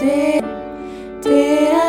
day.